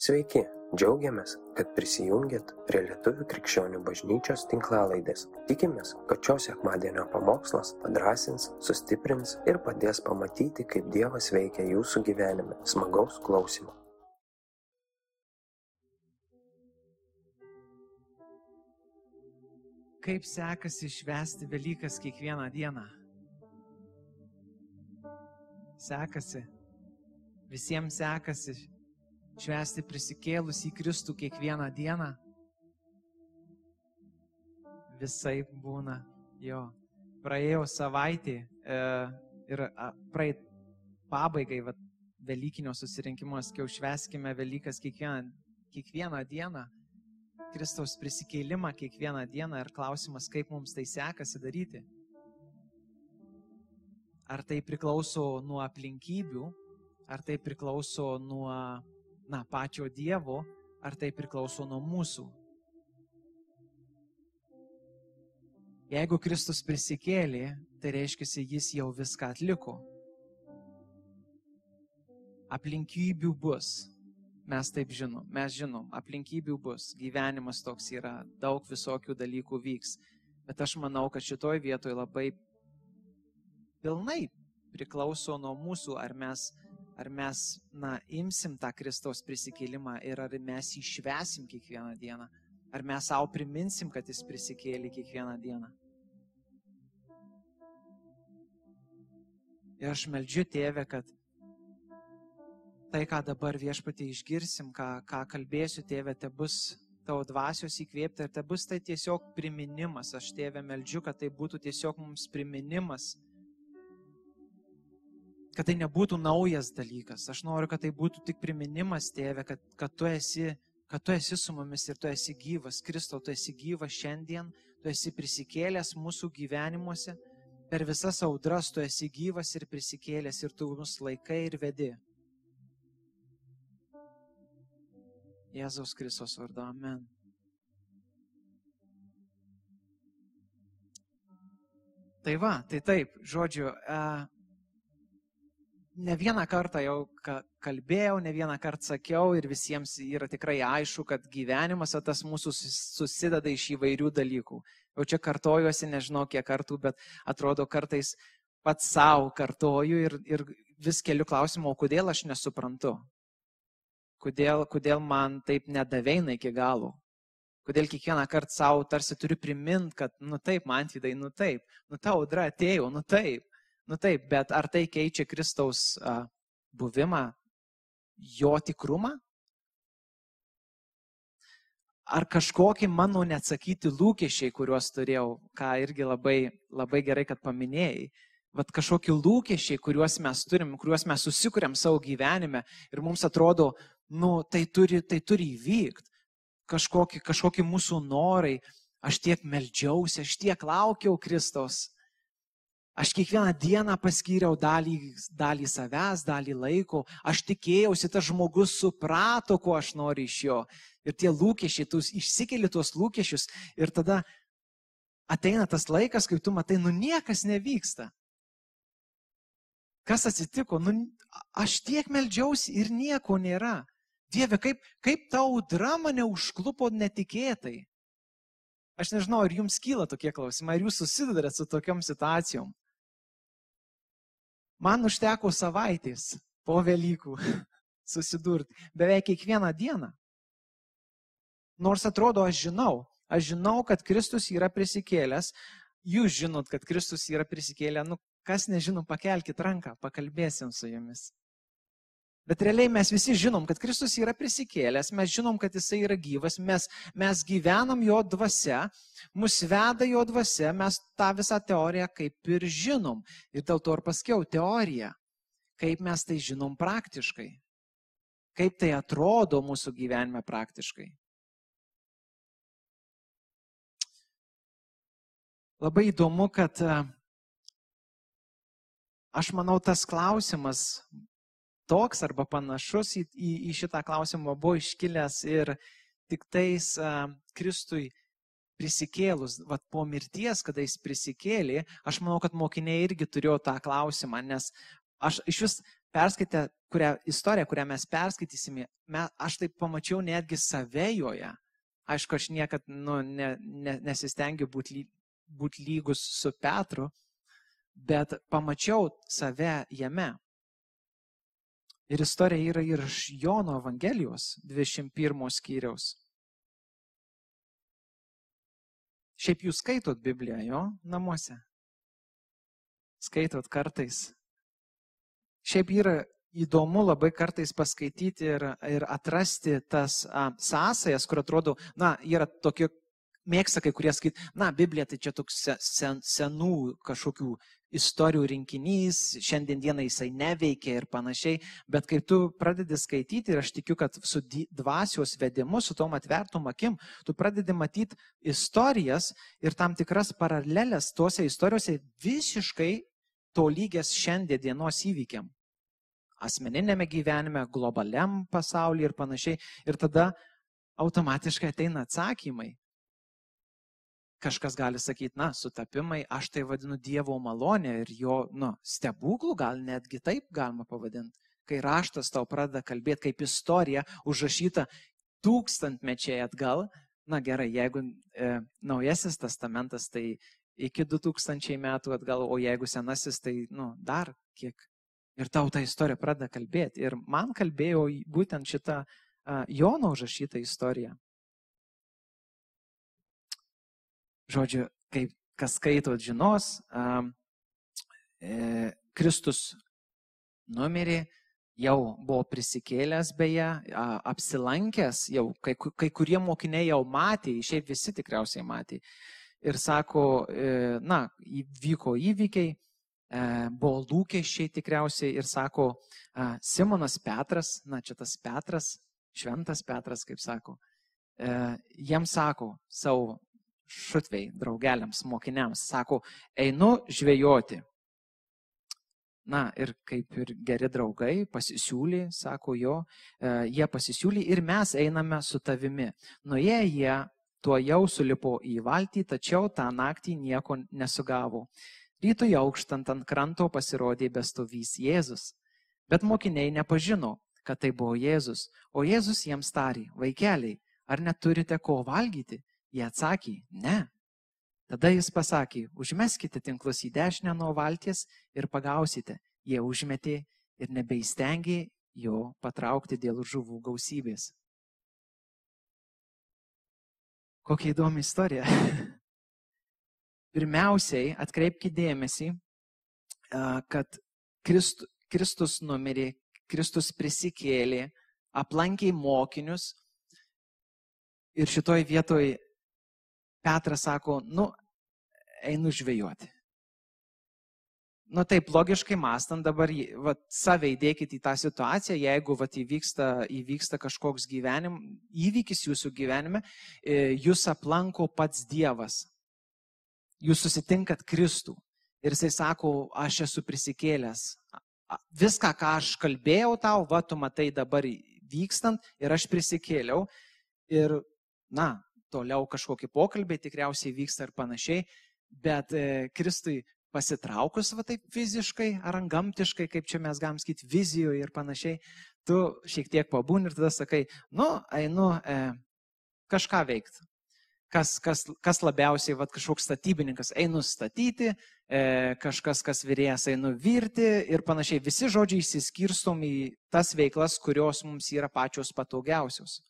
Sveiki, džiaugiamės, kad prisijungiat prie Lietuvų krikščionių bažnyčios tinklalaidės. Tikimės, kad šios sekmadienio pamokslas padrasins, sustiprins ir padės pamatyti, kaip Dievas veikia jūsų gyvenime. Smagaus klausimų. Kaip sekasi švęsti Velykas kiekvieną dieną? Sekasi. Visiems sekasi švęsti prisikėlus į Kristų kiekvieną dieną. Visai būna jo. Praėjo savaitė e, ir praeit pabaigai, va, Velykinio susirinkimo, skiau šveskime Velykas kiekvieną, kiekvieną dieną. Kristaus prisikėlimą kiekvieną dieną ir klausimas, kaip mums tai sekasi daryti. Ar tai priklauso nuo aplinkybių, ar tai priklauso nuo na, pačio Dievo, ar tai priklauso nuo mūsų. Jeigu Kristus prisikėlė, tai reiškia, jis jau viską atliko. Aplinkybių bus. Mes taip žinom, mes žinom, aplinkybių bus, gyvenimas toks yra, daug visokių dalykų vyks. Bet aš manau, kad šitoj vietoje labai pilnai priklauso nuo mūsų, ar mes ar mes, na, imsim tą Kristaus prisikėlimą ir ar mes jį švesim kiekvieną dieną, ar mes savo priminsim, kad jis prisikėlė kiekvieną dieną. Ir aš meldžiu tėvę, kad tai, ką dabar viešpatį išgirsim, ką, ką kalbėsiu tėvė, te bus tavo dvasios įkvėpta ir te bus tai tiesiog priminimas. Aš tėvė meldžiu, kad tai būtų tiesiog mums priminimas kad tai nebūtų naujas dalykas. Aš noriu, kad tai būtų tik priminimas, tėve, kad, kad, tu esi, kad tu esi su mumis ir tu esi gyvas. Kristau, tu esi gyvas šiandien, tu esi prisikėlęs mūsų gyvenimuose. Per visas audras tu esi gyvas ir prisikėlęs ir tu mus laikai ir vedi. Jėzaus Kristos vardu, amen. Tai va, tai taip, žodžiu, uh, ne vieną kartą jau kalbėjau, ne vieną kartą sakiau ir visiems yra tikrai aišku, kad gyvenimas tas mūsų susideda iš įvairių dalykų. Jau čia kartojuosi, nežinau kiek kartų, bet atrodo kartais pats savo kartoju ir, ir vis keliu klausimą, o kodėl aš nesuprantu? Kodėl, kodėl man taip nedaveina iki galo? Kodėl kiekvieną kartą savo tarsi turiu primint, kad, nu taip, man vidai, nu taip, nu ta audra atėjo, nu taip. Nu taip, bet ar tai keičia Kristaus buvimą, jo tikrumą? Ar kažkokie mano neatsakyti lūkesčiai, kuriuos turėjau, ką irgi labai, labai gerai, kad paminėjai, Vat kažkokie lūkesčiai, kuriuos mes turim, kuriuos mes susikūrėm savo gyvenime ir mums atrodo, nu, tai turi, tai turi įvykti. Kažkokie, kažkokie mūsų norai, aš tiek meldžiausi, aš tiek laukiau Kristaus. Aš kiekvieną dieną paskyriau dalį, dalį savęs, dalį laiko, aš tikėjausi, tas žmogus suprato, ko aš noriu iš jo. Ir tie lūkesčiai, tu išsikeli tuos lūkesčius ir tada ateina tas laikas, kai tu matai, nu niekas nevyksta. Kas atsitiko? Nu, aš tiek meldžiausi ir nieko nėra. Dieve, kaip, kaip ta audra mane užklupo netikėtai. Aš nežinau, ar jums kyla tokie klausimai, ar jūs susidurėt su tokiam situacijom. Man užteko savaitės po Velykų susidurti beveik kiekvieną dieną. Nors atrodo, aš žinau, aš žinau, kad Kristus yra prisikėlęs, jūs žinot, kad Kristus yra prisikėlę, nu kas nežino, pakelkite ranką, pakalbėsim su jumis. Bet realiai mes visi žinom, kad Kristus yra prisikėlęs, mes žinom, kad Jisai yra gyvas, mes, mes gyvenam Jo dvasia, mus veda Jo dvasia, mes tą visą teoriją kaip ir žinom. Ir dėl to ir paskiau teorija, kaip mes tai žinom praktiškai, kaip tai atrodo mūsų gyvenime praktiškai. Labai įdomu, kad aš manau, tas klausimas toks arba panašus į, į, į šitą klausimą buvo iškilęs ir tik tais uh, Kristui prisikėlus, vat, po mirties, kada jis prisikėlė, aš manau, kad mokiniai irgi turėjo tą klausimą, nes aš iš vis perskaitę kurią, istoriją, kurią mes perskaitysime, me, aš taip pamačiau netgi save joje. Aišku, aš niekad nu, ne, ne, nesistengiu būti ly, būt lygus su Petru, bet pamačiau save jame. Ir istorija yra ir iš Jono Evangelijos 21 skyriaus. Šiaip jūs skaitot Bibliją jo namuose? Skaitot kartais. Šiaip yra įdomu labai kartais paskaityti ir, ir atrasti tas a, sąsajas, kur atrodo, na, yra tokie, mėgsta kai kurie skaityti, na, Biblija tai čia toks sen, senų kažkokių istorijų rinkinys, šiandien dieną jisai neveikia ir panašiai, bet kai tu pradedi skaityti ir aš tikiu, kad su dvasios vedimu, su tom atvertom akim, tu pradedi matyti istorijas ir tam tikras paralelės tuose istorijose visiškai tolygias šiandien dienos įvykiam asmeninėme gyvenime, globaliam pasaulyje ir panašiai. Ir tada automatiškai ateina atsakymai. Kažkas gali sakyti, na, sutapimai, aš tai vadinu Dievo malonė ir jo, nu, stebuklų gal netgi taip galima pavadinti. Kai raštas tau pradeda kalbėti kaip istorija užrašyta tūkstantmečiai atgal, na gerai, jeigu e, naujasis testamentas, tai iki 2000 metų atgal, o jeigu senasis, tai, nu, dar kiek Ir tau ta istorija pradeda kalbėti. Ir man kalbėjo būtent šitą uh, Jono užrašytą istoriją. Žodžiu, kaip kas skaitot žinos, e, Kristus numirė, jau buvo prisikėlęs beje, apsilankęs, jau kai, kai kurie mokiniai jau matė, šiaip visi tikriausiai matė. Ir sako, e, na, įvyko įvykiai, E, buvo lūkesčiai tikriausiai ir sako, e, Simonas Petras, na čia tas Petras, šventas Petras, kaip sako, e, jiems sako savo šutvei, draugeliams, mokiniams, sako, einu žvejoti. Na ir kaip ir geri draugai pasisiūlė, sako jo, jie pasisiūlė ir mes einame su tavimi. Nuėję jie tuo jau sulipo į valtį, tačiau tą naktį nieko nesugavo. Rytui auštant ant kranto pasirodė bestovys Jėzus. Bet mokiniai nepažino, kad tai buvo Jėzus, o Jėzus jiems tarė, vaikeliai, ar neturite ko valgyti? Jie atsakė, ne. Tada jis pasakė, užmeskite tinklus į dešinę nuo valties ir pagausite. Jie užmetė ir nebeįstengė jo patraukti dėl žuvų gausybės. Kokia įdomi istorija. pirmiausiai atkreipkite dėmesį, kad Kristus numirė, Kristus prisikėlė, aplankė mokinius ir šitoj vietoj Petras sako, nu, einu žvejoti. Nu taip, logiškai mąstant dabar, va, save įdėkite į tą situaciją, jeigu va, įvyksta, įvyksta kažkoks gyvenim, įvykis jūsų gyvenime, e, jūs aplanko pats Dievas jūs susitinkat Kristų ir jisai sako, aš esu prisikėlęs. Viską, ką aš kalbėjau tau, va, tu matai dabar vykstant ir aš prisikėliau. Ir, na, toliau kažkokie pokalbiai tikriausiai vyksta ir panašiai, bet e, Kristui pasitraukus va taip fiziškai ar gamtiškai, kaip čia mes galim sakyti, vizijoje ir panašiai, tu šiek tiek pabūni ir tada sakai, nu, einu e, kažką veikti kas, kas, kas labiausiai, va, kažkoks statybininkas, einu statyti, e, kažkas, kas vyrėjas, einu virti ir panašiai. Visi žodžiai įsiskirstom į tas veiklas, kurios mums yra pačios patogiausios.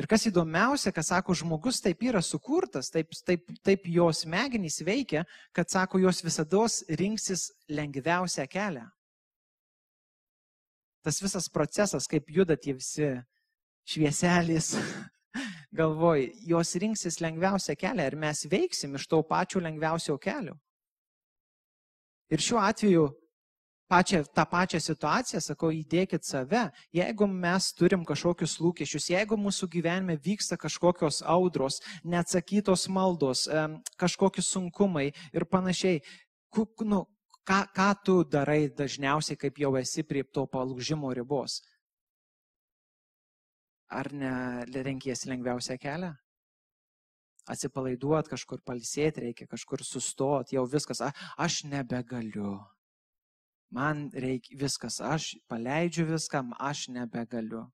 Ir kas įdomiausia, kad sako, žmogus taip yra sukurtas, taip, taip, taip jos smegenys veikia, kad sako, jos visada rinksis lengviausią kelią. Tas visas procesas, kaip juda tie visi švieselis, galvoj, jos rinksis lengviausią kelią ir mes veiksim iš to pačio lengviausio kelio. Ir šiuo atveju pačią, tą pačią situaciją, sakau, įdėkit save, jeigu mes turim kažkokius lūkesčius, jeigu mūsų gyvenime vyksta kažkokios audros, neatsakytos maldos, kažkokie sunkumai ir panašiai, nu, ką, ką tu darai dažniausiai, kaip jau esi prie to palūžimo ribos? ar ne renkiesi lengviausią kelią? Atsipalaiduot, kažkur palisėti reikia, kažkur sustot, jau viskas, a, aš nebegaliu. Man reikia viskas, aš paleidžiu viską, aš nebegaliu.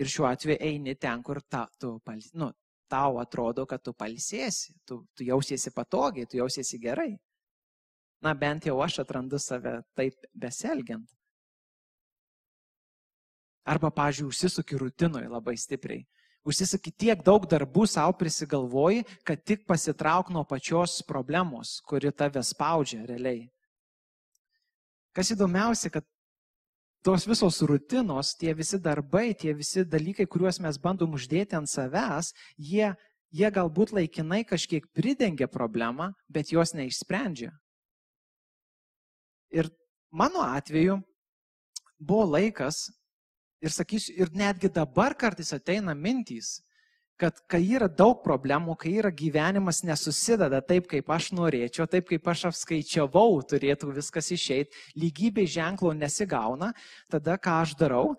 Ir šiuo atveju eini ten, kur ta, tu, nu, tau atrodo, kad tu palsėsi, tu, tu jausiesi patogiai, tu jausiesi gerai. Na bent jau aš atrandu save taip beselgiant. Arba, pažiūrėjau, užsisuki rutinoje labai stipriai. Užsisuki tiek daug darbų savo prisigalvoji, kad tik pasitrauk nuo pačios problemos, kuri tave spaudžia realiai. Kas įdomiausia, kad tos visos rutinos, tie visi darbai, tie visi dalykai, kuriuos mes bandom uždėti ant savęs, jie, jie galbūt laikinai kažkiek pridengia problemą, bet jos neišsprendžia. Ir mano atveju buvo laikas, ir sakysiu, ir netgi dabar kartais ateina mintys, kad kai yra daug problemų, kai yra gyvenimas nesusideda taip, kaip aš norėčiau, taip, kaip aš apskaičiavau, turėtų viskas išeiti, lygybė ženklo nesigauna, tada ką aš darau,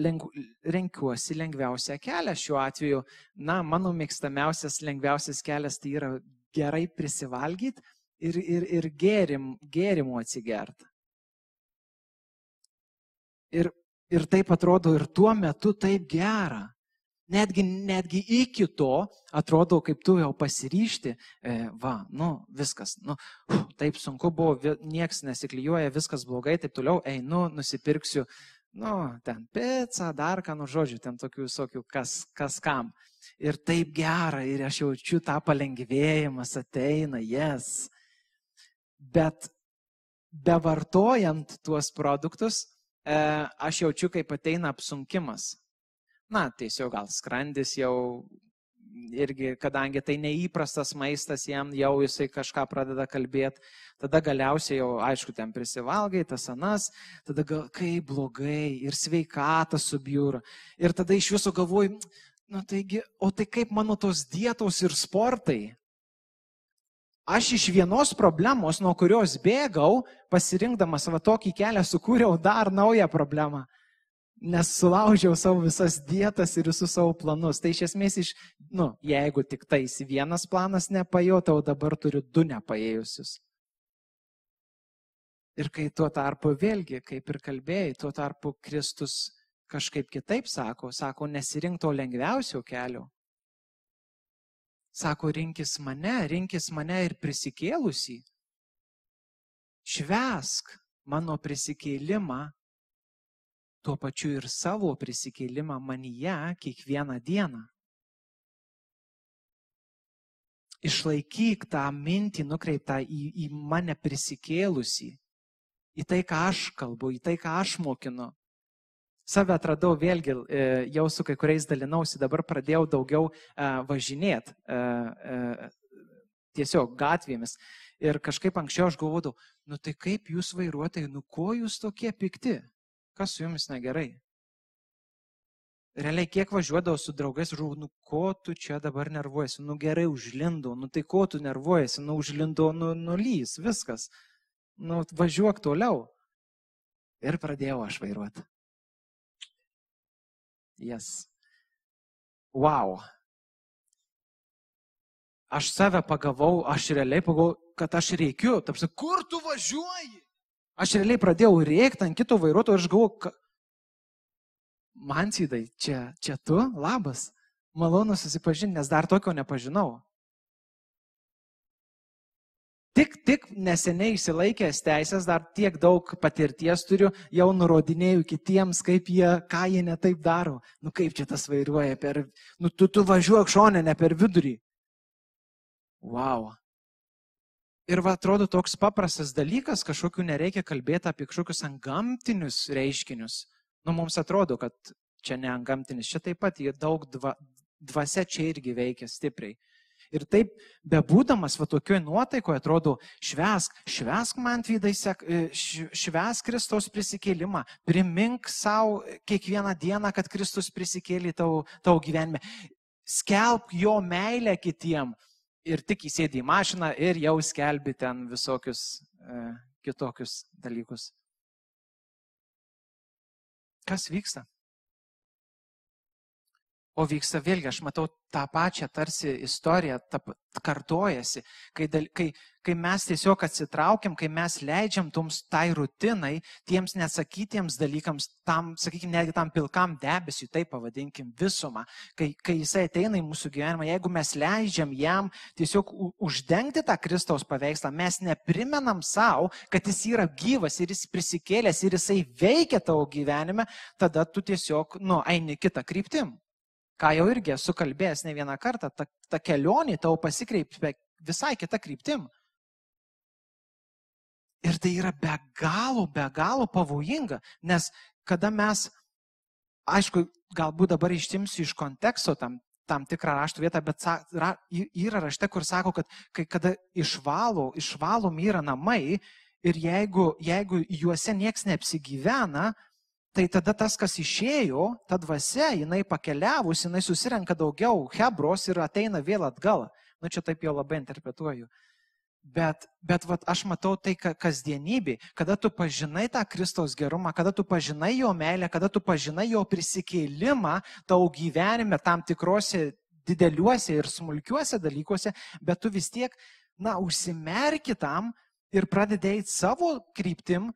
leng, renkiuosi lengviausią kelią. Šiuo atveju, na, mano mėgstamiausias lengviausias kelias tai yra gerai prisivalgyti ir, ir, ir gėrim, gėrimų atsigerti. Ir, ir taip atrodo ir tuo metu taip gera. Netgi, netgi iki to atrodo, kaip tu jau pasiryšti, e, va, nu, viskas, nu, uf, taip sunku buvo, nieks nesiklyjuoja, viskas blogai, taip toliau, einu, nusipirksiu, nu, ten pizzą, dar ką, nu, žodžiu, ten tokių visokių, kas, kas kam. Ir taip gera, ir aš jaučiu tą palengvėjimas ateina, jes. Bet bevartojant tuos produktus, e, aš jaučiu, kaip ateina apsunkimas na, tiesiog gal skrandis jau irgi, kadangi tai neįprastas maistas jam, jau jisai kažką pradeda kalbėti, tada galiausiai jau, aišku, ten prisivalgai, tas anas, tada gal, kaip blogai ir sveikata subjūra. Ir tada iš viso galvoju, na taigi, o tai kaip mano tos dietos ir sportai? Aš iš vienos problemos, nuo kurios bėgau, pasirinkdamas va tokį kelią, sukūriau dar naują problemą nes sulaužiau savo visas dietas ir visus savo planus. Tai iš esmės, iš, nu, jeigu tik tais vienas planas nepajutau, dabar turiu du nepaėjusius. Ir kai tuo tarpu vėlgi, kaip ir kalbėjai, tuo tarpu Kristus kažkaip kitaip sako, sako, nesirink to lengviausio kelio. Sako, rinkis mane, rinkis mane ir prisikėlusi. Švesk mano prisikėlimą tuo pačiu ir savo prisikėlimą manyje kiekvieną dieną. Išlaikyk tą mintį nukreiptą į, į mane prisikėlusi, į tai, ką aš kalbu, į tai, ką aš mokinu. Save atradau vėlgi, e, jau su kai kuriais dalinausi, dabar pradėjau daugiau e, važinėti e, tiesiog gatvėmis. Ir kažkaip anksčiau aš galvodavau, nu tai kaip jūs vairuotojai, nu ko jūs tokie pikti? Kas su jumis negerai? Realiai, kiek važiuodavau su draugais, žuvau, nu ko tu čia dabar nervuojasi, nu gerai užlindo, nu tai ko tu nervuojasi, nu užlindo, nu nulys, viskas. Nu važiuok toliau. Ir pradėjau aš vairuoti. Jas. Yes. Wow. Aš save pagavau, aš realiai pagavau, kad aš reikiu. Tapsi, kur tu važiuoji? Aš realiai pradėjau rėkti ant kito vairuotojo ir aš galvoju, man sydai, čia, čia tu, labas, malonu susipažinti, nes dar tokio nepažinau. Tik, tik neseniai išsilaikęs teisės, dar tiek daug patirties turiu, jau nurodinėjau kitiems, kaip jie, ką jie netaip daro. Nu kaip čia tas vairuoja per, nu tu, tu važiuok šonę, ne per vidurį. Wow. Ir va, atrodo toks paprastas dalykas, kažkokiu nereikia kalbėti apie kažkokius antgamtinius reiškinius. Nu, mums atrodo, kad čia ne antgamtinis, čia taip pat daug dva, dvasia čia irgi veikia stipriai. Ir taip, bebūdamas va tokioje nuotaikoje, atrodo, švesk, švesk man tvydai, e, švesk Kristaus prisikėlimą, primink savo kiekvieną dieną, kad Kristus prisikėlė tavo, tavo gyvenime. Skelbk jo meilę kitiem, ir tik įsėdi į mašiną ir jau skelbi ten visokius e, kitokius dalykus. Kas vyksta? O vyksta vėlgi, aš matau tą pačią tarsi istoriją, ta, kartojasi, kai, kai, kai mes tiesiog atsitraukiam, kai mes leidžiam toms tai rutinai, tiems nesakytiems dalykams, tam, sakykime, netgi tam pilkam debesiui, taip pavadinkim visumą, kai, kai jisai ateina į mūsų gyvenimą, jeigu mes leidžiam jam tiesiog uždengti tą Kristaus paveikslą, mes neprimenam savo, kad jis yra gyvas ir jis prisikėlęs ir jisai veikia tavo gyvenime, tada tu tiesiog, nu, eini kitą kryptim ką jau irgi esu kalbėjęs ne vieną kartą, ta, ta kelionė tau pasikreipia visai kitą kryptim. Ir tai yra be galo, be galo pavojinga, nes kada mes, aišku, galbūt dabar ištimsiu iš konteksto tam, tam tikrą raštų vietą, bet ra, yra rašte, kur sako, kad kai kada išvalo, išvalom yra namai ir jeigu, jeigu juose nieks neapsigyvena, tai tada tas, kas išėjo, ta dvasia, jinai pakeliavus, jinai susirenka daugiau hebros ir ateina vėl atgal. Nu, čia taip jau labai interpretuoju. Bet, bet vat, aš matau tai kasdienybė, kada tu pažinai tą Kristaus gerumą, kada tu pažinai jo meilę, kada tu pažinai jo prisikėlimą tau gyvenime tam tikrose dideliuose ir smulkiuose dalykuose, bet tu vis tiek, na, užsimerki tam ir pradedai savo kryptim,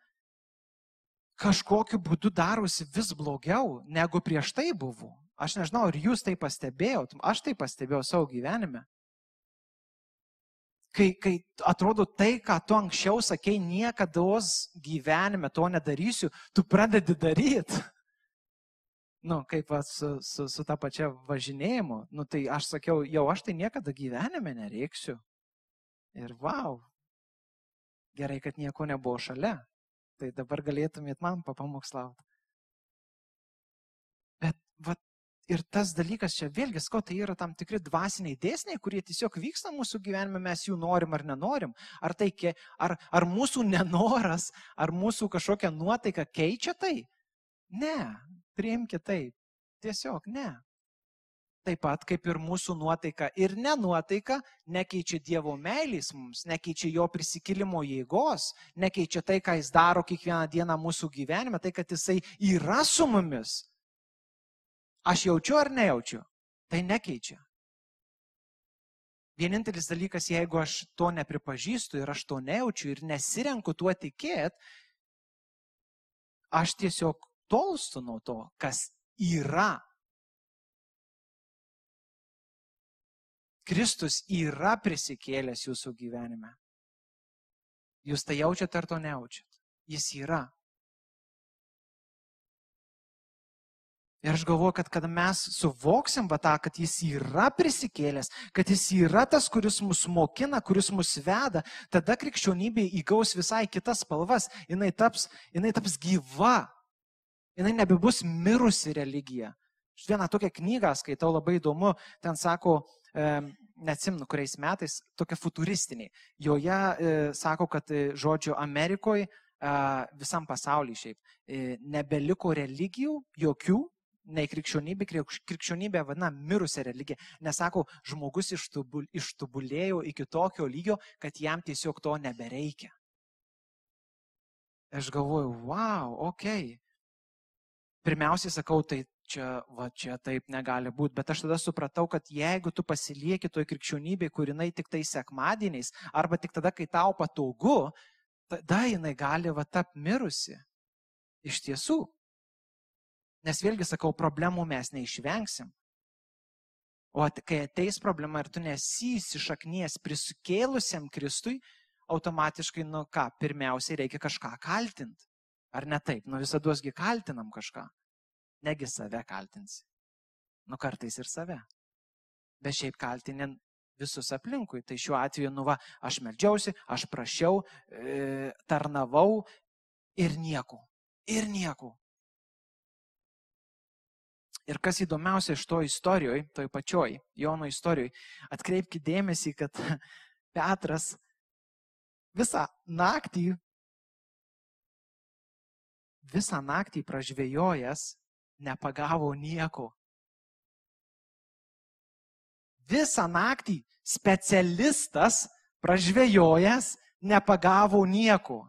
kažkokiu būdu darosi vis blogiau, negu prieš tai buvo. Aš nežinau, ar jūs tai pastebėjot, aš tai pastebėjau savo gyvenime. Kai, kai atrodo tai, ką tu anksčiau sakei, niekada gyvenime to nedarysiu, tu pradedi daryti. Nu, kaip su, su, su ta pačia važinėjimu. Nu, tai aš sakiau, jau aš tai niekada gyvenime nereiksiu. Ir wow, gerai, kad nieko nebuvo šalia. Tai dabar galėtumėt man papamokslauti. Bet vat, ir tas dalykas čia vėlgi, sko, tai yra tam tikri dvasiniai dėsniai, kurie tiesiog vyksta mūsų gyvenime, mes jų norim ar nenorim. Ar, tai, ar, ar mūsų nenoras, ar mūsų kažkokia nuotaika keičia tai? Ne, priimkite tai. Tiesiog ne. Taip pat kaip ir mūsų nuotaika ir nenuotaika nekeičia Dievo meilės mums, nekeičia jo prisikilimo jėgos, nekeičia tai, ką jis daro kiekvieną dieną mūsų gyvenime, tai, kad jisai yra su mumis. Aš jaučiu ar nejaučiu, tai nekeičia. Vienintelis dalykas, jeigu aš to nepripažįstu ir aš to nejaučiu ir nesirenku tuo tikėt, aš tiesiog tolstu nuo to, kas yra Kristus yra prisikėlęs jūsų gyvenime. Jūs tai jaučiat ar to nejaučiat? Jis yra. Ir aš galvoju, kad kada mes suvoksim va tą, kad jis yra prisikėlęs, kad jis yra tas, kuris mus mokina, kuris mus veda, tada krikščionybė įgaus visai kitas spalvas, jinai taps, jinai taps gyva, jinai nebebus mirusi religija. Aš vieną tokią knygą skaitau labai įdomu, ten sako, neatsimnu kuriais metais, tokia futuristiniai. Joje e, sako, kad e, žodžiu Amerikoje visam pasaulyje šiaip e, nebeliko religijų, jokių, nei krikščionybė, krikščionybė vadina mirusią religiją, nes sako, žmogus ištubul, ištubulėjo iki tokio lygio, kad jam tiesiog to nebereikia. Aš galvoju, wow, ok. Pirmiausiai sakau, tai čia, va, čia taip negali būti. Bet aš tada supratau, kad jeigu tu pasilieki toj krikščionybei, kur jinai tik tai sekmadieniais, arba tik tada, kai tau patogu, tada jinai gali va tap mirusi. Iš tiesų. Nes vėlgi sakau, problemų mes neišvengsim. O kai ateis problema ir tu nesi įsišaknies prisikėlusiam Kristui, automatiškai, nu ką, pirmiausiai reikia kažką kaltinti. Ar ne taip? Nu visadosgi kaltinam kažką negi save kaltinsi. Nu kartais ir save. Bet šiaip kaltinin visus aplinkui. Tai šiuo atveju, nu va, aš melžiausi, aš prašiau, e, tarnavau ir nieko. Ir nieko. Ir kas įdomiausia iš to istorijoje, toj pačioj Jono istorijoje, atkreipkite dėmesį, kad Petras visą naktį, visą naktį pražvėjojęs nepagavo nieko. Visą naktį specialistas pražvėjojęs nepagavo nieko.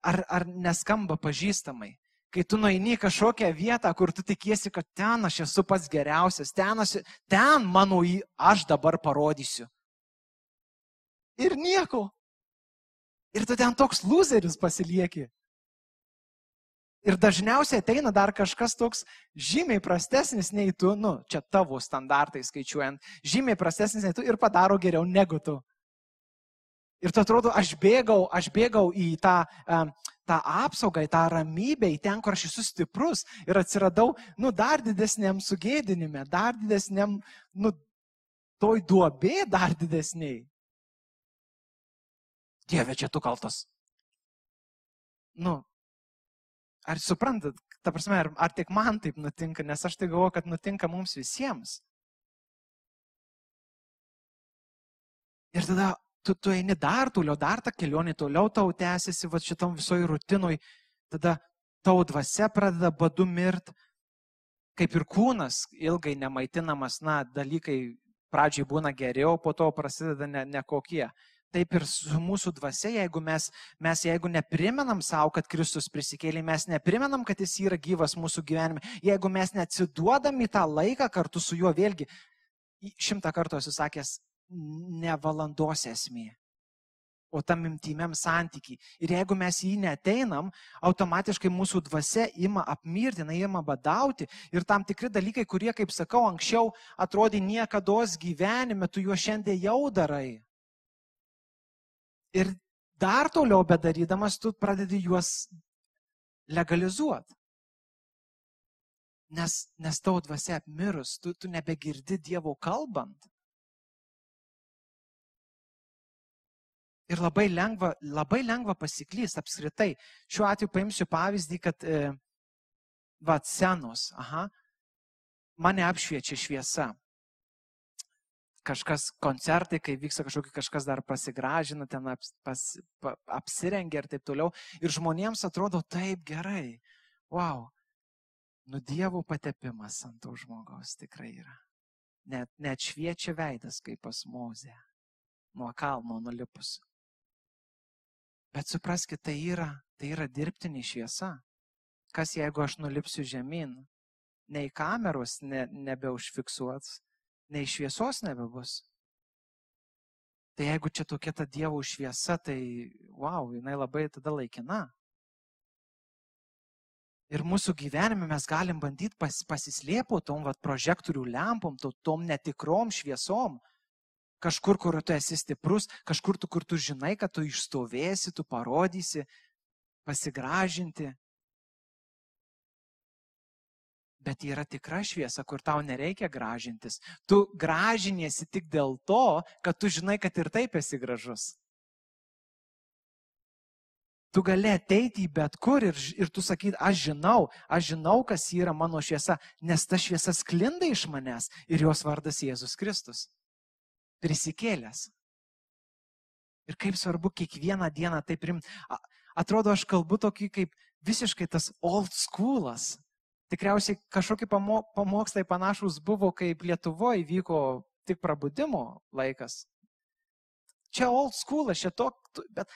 Ar, ar neskamba pažįstamai? kai tu nueini kažkokią vietą, kur tu tikiesi, kad ten aš esu pats geriausias, ten, aš, ten mano į aš dabar parodysiu. Ir nieko. Ir tu ten toks loseris pasilieki. Ir dažniausiai ateina dar kažkas toks žymiai prastesnis nei tu, nu, čia tavo standartai skaičiuojant, žymiai prastesnis nei tu ir padaro geriau negu tu. Ir tu atrodo, aš bėgau, aš bėgau į tą, tą apsaugą, į tą ramybę, į ten, kur aš esu stiprus ir atsiradau, nu, dar didesniam sugėdinime, dar didesniam, nu, toj duobė dar didesniai. Dieve, čia tu kaltas. Nu, ar suprantat, ta prasme, ar, ar tik man taip nutinka, nes aš tai galvoju, kad nutinka mums visiems. Ir tada tu, tu eini dar toliau, dar tą kelionę toliau tau tęsiasi, va šitam visoji rutinoj, tada tau dvasia pradeda badu mirt, kaip ir kūnas ilgai nemaitinamas, na, dalykai pradžiai būna geriau, po to prasideda nekokie. Ne Taip ir su mūsų dvasia, jeigu mes, mes jeigu neprimenam savo, kad Kristus prisikėlė, mes neprimenam, kad Jis yra gyvas mūsų gyvenime, jeigu mes neatsiduodam į tą laiką kartu su juo, vėlgi, šimtą kartų esu sakęs, ne valandos esmė, o tam imtimiam santykiai. Ir jeigu mes jį neteinam, automatiškai mūsų dvasia ima apmirti, jinai ima badauti ir tam tikri dalykai, kurie, kaip sakau, anksčiau atrodė niekada gyvenime, tu juos šiandien jau darai. Ir dar toliau bedarydamas, tu pradedi juos legalizuoti. Nes, nes tavo dvasia apmirus, tu, tu nebegirdi Dievo kalbant. Ir labai lengva, labai lengva pasiklysti apskritai. Šiuo atveju paimsiu pavyzdį, kad e, va, senos, aha, mane apšviečia šviesa. Kažkas koncertai, kai vyksta kažkokie, kažkas dar pasigražina, ten aps, pas, pa, apsirengia ir taip toliau. Ir žmonėms atrodo taip gerai. Wow. Nu dievų patepimas ant to žmogaus tikrai yra. Net, net šviečia veidas kaip pas mozę. Nuo kalno nulipus. Bet supraskite, tai yra, tai yra dirbtinė šviesa. Kas jeigu aš nulipsiu žemyn, nei kameros ne, nebeužfiksuos, nei šviesos nebebus. Tai jeigu čia tokia ta Dievo šviesa, tai wow, jinai labai tada laikina. Ir mūsų gyvenime mes galim bandyti pas, pasislėpti tom vat, prožektorių lempom, to, tom netikrom šviesom, Kažkur, kur tu esi stiprus, kažkur, tu, kur tu žinai, kad tu išstovėsi, tu parodysi, pasigražinti. Bet yra tikra šviesa, kur tau nereikia gražintis. Tu gražiniesi tik dėl to, kad tu žinai, kad ir taip esi gražus. Tu gali ateiti į bet kur ir, ir tu sakyti, aš žinau, aš žinau, kas yra mano šviesa, nes ta šviesa sklinda iš manęs ir jos vardas Jėzus Kristus prisikėlęs. Ir kaip svarbu kiekvieną dieną tai primti. Atrodo, aš kalbu tokį kaip visiškai tas old schoolas. Tikriausiai kažkokie pamokslai panašus buvo, kaip Lietuvoje vyko tik prabudimo laikas. Čia old schoolas, čia to, bet,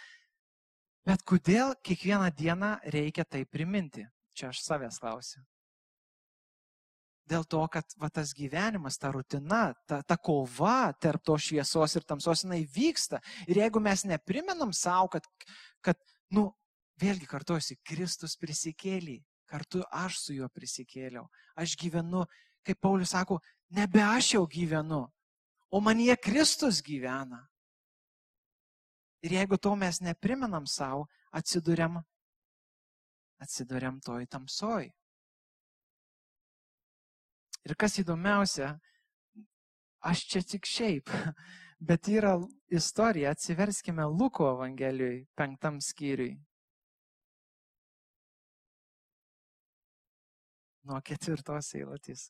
bet kodėl kiekvieną dieną reikia tai priminti? Čia aš savęs klausiu. Dėl to, kad va, tas gyvenimas, ta rutina, ta, ta kova tarp to šviesos ir tamsos, jinai vyksta. Ir jeigu mes neprimenam savo, kad, kad, nu, vėlgi kartuosi, Kristus prisikėlė, kartu aš su juo prisikėliau. Aš gyvenu, kaip Paulius sako, nebe aš jau gyvenu, o manie Kristus gyvena. Ir jeigu to mes neprimenam savo, atsiduriam, atsiduriam toj tamsoj. Ir kas įdomiausia, aš čia tik šiaip, bet yra istorija, atsiverskime Luko Evangelijui penktam skyriui. Nuo ketvirtos eilutės.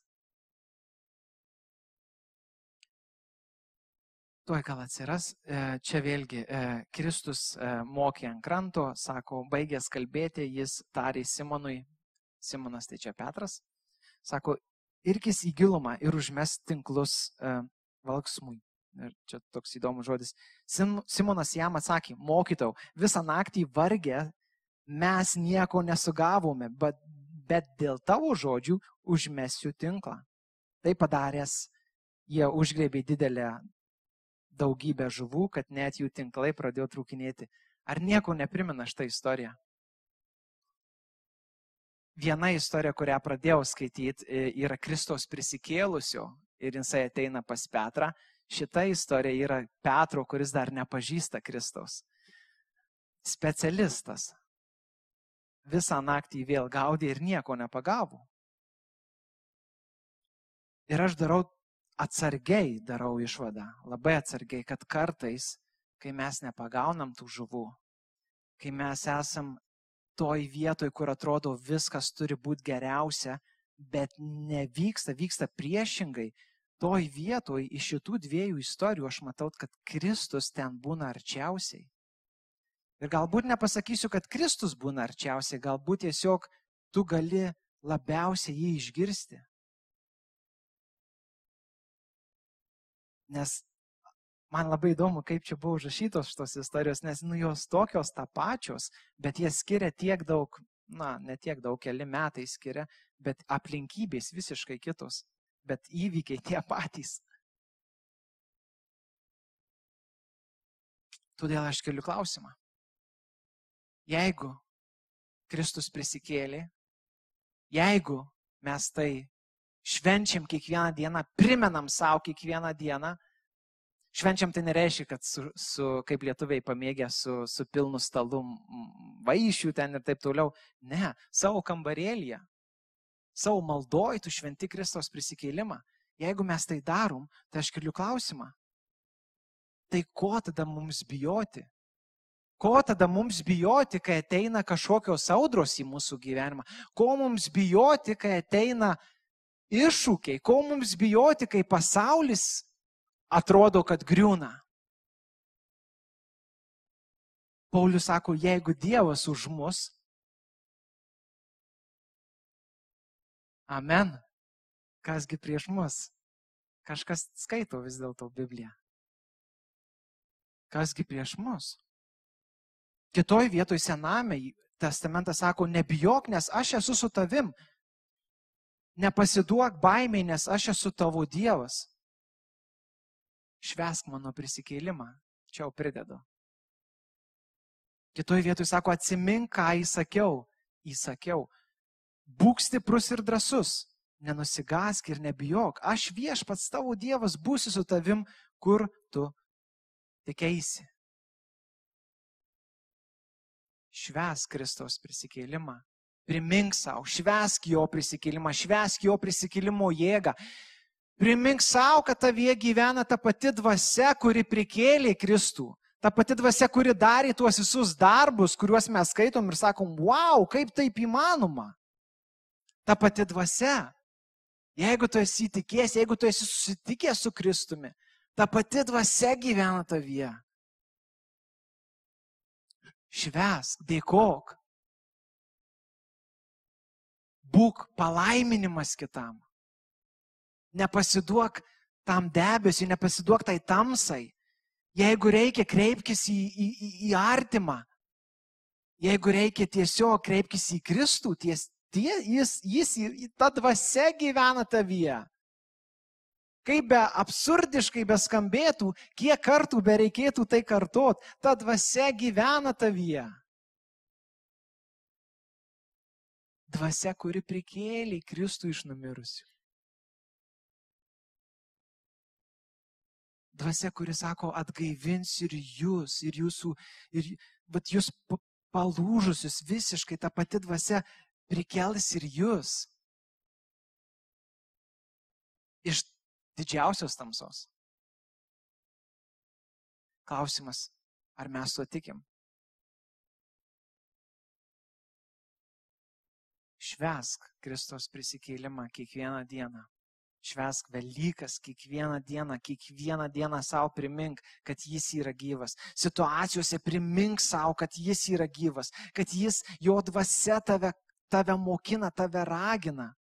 Tuoj gal atsiras. E, čia vėlgi e, Kristus e, mokė ant kranto, sako, baigęs kalbėti, jis tarė Simonui, Simonas tai čia Petras, sako, irkis į gilumą ir užmes tinklus valksmui. Ir čia toks įdomus žodis. Sim, Simonas jam atsakė, mokytau, visą naktį vargę mes nieko nesugavome, bet bet dėl tavo žodžių užmesiu tinklą. Tai padaręs, jie užgrėbė didelę daugybę žuvų, kad net jų tinklai pradėjo trūkinėti. Ar nieko neprimena šitą istoriją? Viena istorija, kurią pradėjau skaityti, yra Kristos prisikėlusio ir jisai ateina pas Petrą. Šita istorija yra Petro, kuris dar nepažįsta Kristaus. Specialistas. Visą naktį vėl gaudė ir nieko nepagavo. Ir aš darau atsargiai, darau išvadą, labai atsargiai, kad kartais, kai mes nepagaunam tų žuvų, kai mes esam toj vietoj, kur atrodo viskas turi būti geriausia, bet nevyksta, vyksta priešingai, toj vietoj iš šitų dviejų istorijų aš matau, kad Kristus ten būna arčiausiai. Ir galbūt nepasakysiu, kad Kristus būna arčiausiai, galbūt tiesiog tu gali labiausiai jį išgirsti. Nes man labai įdomu, kaip čia buvo užrašytos šitos istorijos, nes nu, jos tokios tą pačios, bet jie skiria tiek daug, na, ne tiek daug, keli metai skiria, bet aplinkybės visiškai kitos, bet įvykiai tie patys. Todėl aš keliu klausimą. Jeigu Kristus prisikėlė, jeigu mes tai švenčiam kiekvieną dieną, primenam savo kiekvieną dieną, Švenčiam tai nereiškia, kad su, su kaip lietuviai pamėgę su, su pilnu stalu vaišių ten ir taip toliau. Ne, savo kambarėlėje, savo maldoj tu šventi Kristos prisikeilimą. Jeigu mes tai darom, tai aš keliu klausimą. Tai ko tada mums bijoti? Ko tada mums bijoti, kai ateina kažkokios audros į mūsų gyvenimą? Ko mums bijoti, kai ateina iššūkiai? Ko mums bijoti, kai pasaulis atrodo, kad griūna. Paulius sako, jeigu Dievas už mus, amen, kasgi prieš mus? Kažkas skaito vis dėlto Bibliją. Kasgi prieš mus? Kitoj vietoj sename testamentas sako, nebijok, nes aš esu su tavim. Nepasiduok baimiai, nes aš esu tavo Dievas švesk mano prisikėlimą. Čia jau pridedu. Kitoje vietoje sako, atsimink, ką įsakiau. Įsakiau. Būk stiprus ir drasus. Nenusigask ir nebijok. Aš viešpats tavo Dievas būsiu su tavim, kur tu tik eisi. Šves Kristaus prisikėlimą. Primink savo, švesk jo prisikėlimą, švesk jo prisikėlimo jėgą. Primink savo, kad tavyje gyvena ta pati dvasia, kuri prikėlė Kristų. Ta pati dvasia, kuri darė tuos visus darbus, kuriuos mes skaitom ir sakom, wow, kaip taip įmanoma. Ta pati dvasia. Jeigu tu esi tikėjęs, jeigu tu esi susitikęs su Kristumi, ta pati dvasia gyvena tavyje. Švesk, dėkok. Būk palaiminimas kitam. Nepasiduok tam debesiu, nepasiduok tai tamsai. Jeigu reikia, kreipkis į, į, į, į artimą. Jeigu reikia tiesiog, kreipkis į Kristų, ties, tie, jis, jis, ta dvasia gyvena tavyje. Kaip be absurdiškai beskambėtų, kiek kartų be reikėtų tai kartot, ta dvasia gyvena tavyje. Dvasia, kuri prikėlė Kristų iš numirusių. Dvasia, kuri sako, atgaivins ir jūs, ir jūsų, ir bet jūs palūžusius visiškai, ta pati dvasia prikels ir jūs. Iš didžiausios tamsos. Klausimas, ar mes tuo tikim? Švesk Kristos prisikėlimą kiekvieną dieną. Švesk Velykas kiekvieną dieną, kiekvieną dieną savo primink, kad jis yra gyvas. Situacijose primink savo, kad jis yra gyvas, kad jis, jo dvasia tave, tave mokina, tave ragina.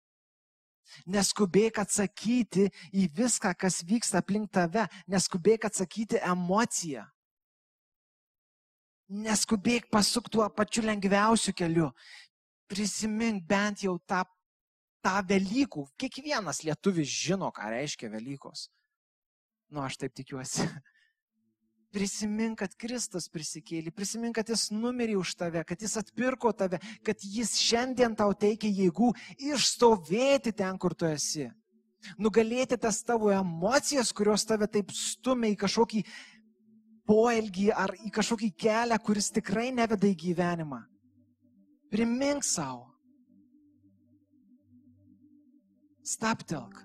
Neskubėk atsakyti į viską, kas vyksta aplink tave, neskubėk atsakyti emociją. Neskubėk pasuk tuo pačiu lengviausiu keliu. prisimink bent jau tą, tą Velykų. Kiekvienas lietuvis žino, ką reiškia Velykos. Nu, aš taip tikiuosi. Prisimink, kad Kristus prisikėlė, prisimink, kad Jis numirė už tave, kad Jis atpirko tave, kad Jis šiandien tau teikia jėgų išstovėti ten, kur tu esi. Nugalėti tas tavo emocijas, kurios tave taip stumia į kažkokį poelgį ar į kažkokį kelią, kuris tikrai neveda į gyvenimą. Primink savo. Staptelk.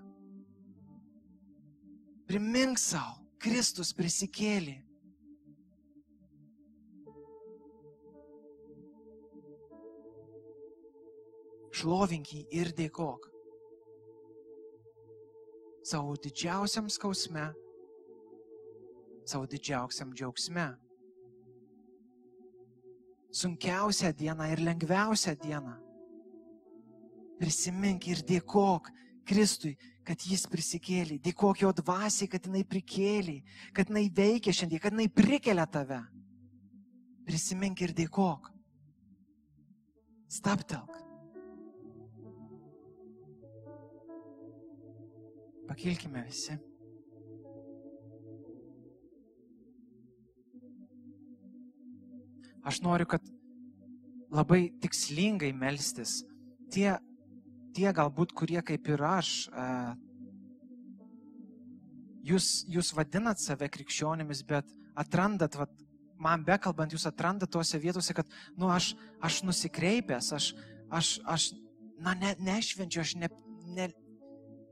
Primink savo. Kristus prisikėlė. Šlovink jį ir dėkok. Savo didžiausiam skausme, savo didžiausiam džiaugsme. Sunkiausią dieną ir lengviausią dieną. Prisimink ir dėkok Kristui, kad jis prisikėlė. Dėkok jo dvasiai, kad jinai prikėlė, kad jinai veikia šiandien, kad jinai prikelia tave. Prisimink ir dėkok. Staptelk. Pakilkime visi. Aš noriu, kad labai tikslingai melstis. Tie, tie galbūt, kurie kaip ir aš, jūs, jūs vadinat save krikščionimis, bet atrandat, vat, man bekalbant, jūs atrandat tose vietose, kad, nu, aš, aš nusikreipęs, aš, aš, aš na, ne, nešvenčiu, aš ne, ne,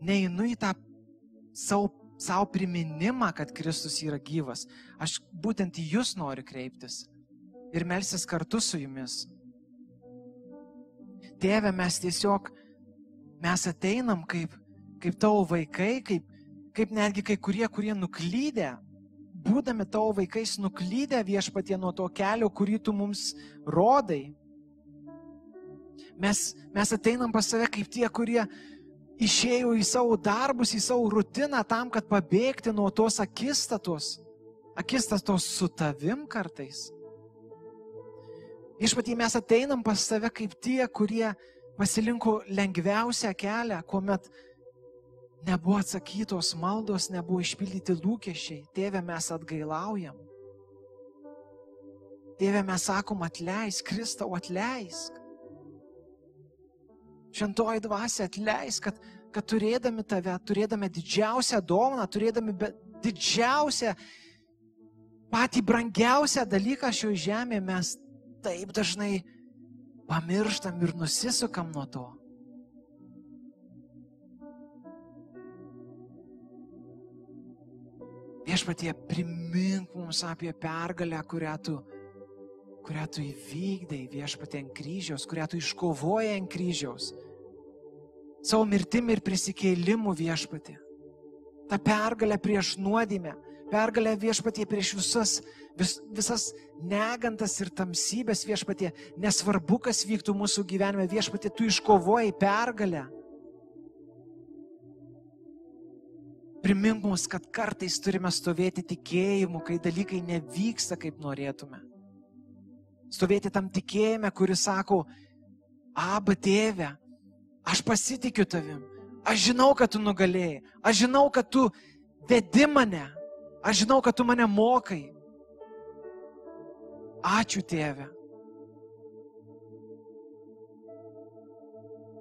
neinu į tą savo, savo priminimą, kad Kristus yra gyvas. Aš būtent į Jūs noriu kreiptis ir melsis kartu su Jumis. Tėve, mes tiesiog, mes ateinam kaip, kaip tavo vaikai, kaip, kaip netgi kai kurie, kurie nuklydė, būdami tavo vaikais nuklydę viešpatie nuo to kelio, kurį tu mums rodai. Mes, mes ateinam pas save kaip tie, kurie išėjo į savo darbus, į savo rutiną tam, kad pabėgti nuo tos akistatos, akistatos su tavim kartais. Išpaty mes ateinam pas save kaip tie, kurie pasilinko lengviausią kelią, kuomet nebuvo atsakytos maldos, nebuvo išpildyti lūkesčiai. Tėve, mes atgailaujam. Tėve, mes sakom atleisk, Kristau atleisk. Šventoji dvasia atleis, kad, kad turėdami tave, turėdami didžiausią dovaną, turėdami didžiausią, patį brangiausią dalyką šioje žemėje, mes taip dažnai pamirštam ir nusisukam nuo to. Viešpatie, primink mums apie pergalę, kurią tu, kurią tu įvykdai viešpatie ant kryžiaus, kurią tu iškovojai ant kryžiaus savo mirtimi ir prisikėlimu viešpatį. Ta pergalė prieš nuodėmę, pergalė viešpatie prieš visas, vis, visas negantas ir tamsybės viešpatie, nesvarbu, kas vyktų mūsų gyvenime, viešpatie, tu iškovojai pergalę. Primink mums, kad kartais turime stovėti tikėjimu, kai dalykai nevyksta, kaip norėtume. Stovėti tam tikėjime, kuris sako, Aba tėve, Aš pasitikiu tavim. Aš žinau, kad tu nugalėjai. Aš žinau, kad tu vedi mane. Aš žinau, kad tu mane mokai. Ačiū tėve.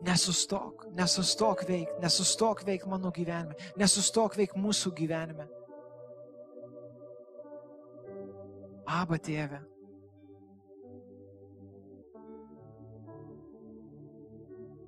Nesustok, nesustok veik, nesustok veik mano gyvenime, nesustok veik mūsų gyvenime. Aba tėve.